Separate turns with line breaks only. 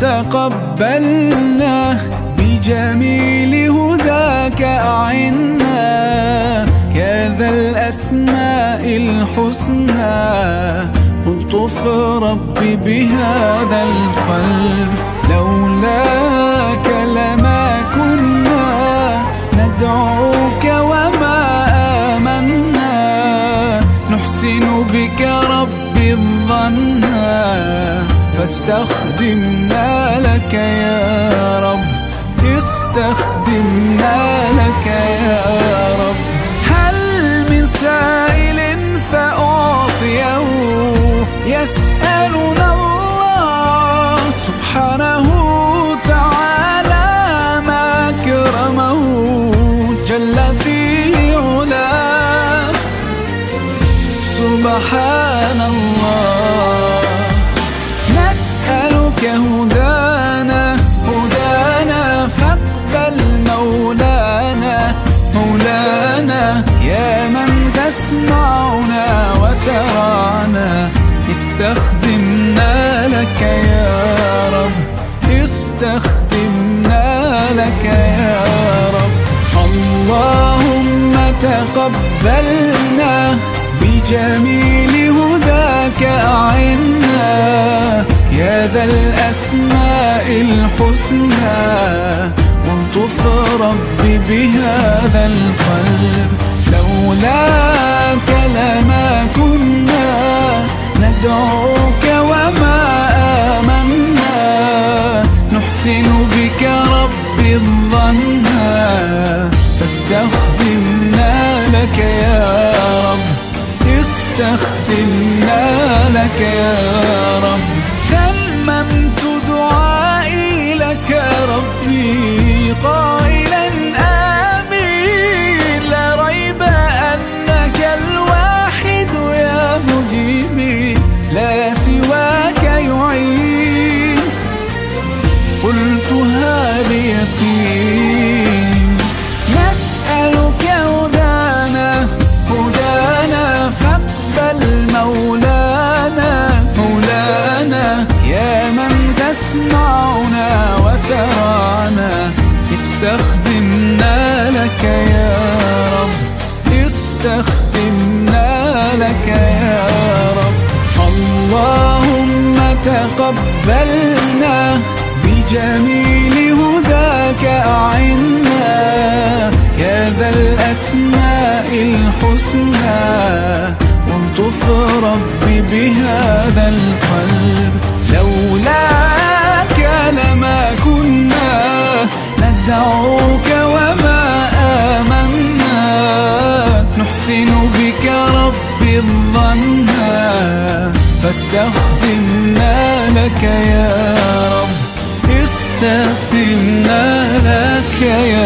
تقبلنا بجميل هداك أعنا يا ذا الأسماء الحسنى قلطف ربي بهذا القلب لولاك لما كنا ندعوك وما آمنا نحسن بك ربي الظنا فاستخدمنا لك يا رب. استخدمنا لك يا رب. هل من سائل فأعطيه؟ يسألنا الله سبحانه تعالى ما أكرمه جل في علاه. سبحان مولانا يا من تسمعنا وترانا استخدمنا لك يا رب استخدمنا لك يا رب. اللهم تقبلنا بجميل هداك أعنا يا ذا الأسماء الحسنى. والطف ربي بهذا القلب. لولاك لما كنا ندعوك وما آمنا. نحسن بك ربي الظنا. فاستخدمنا لك يا رب. استخدمنا لك يا رب. تممت دعائي لك ربي. قائلا آمين. لا ريب أنك الواحد يا مجيبي لا سواك يعين. قلتها بيقين استخدمنا لك يا رب. استخدمنا لك يا رب. اللهم تقبلنا بجميل هداك أعنا. يا ذا الأسماء الحسنى. والطف ربي بهذا القلب. لولاك ربي الظنا فاستخدمنا لك يا رب. استخدمنا لك يا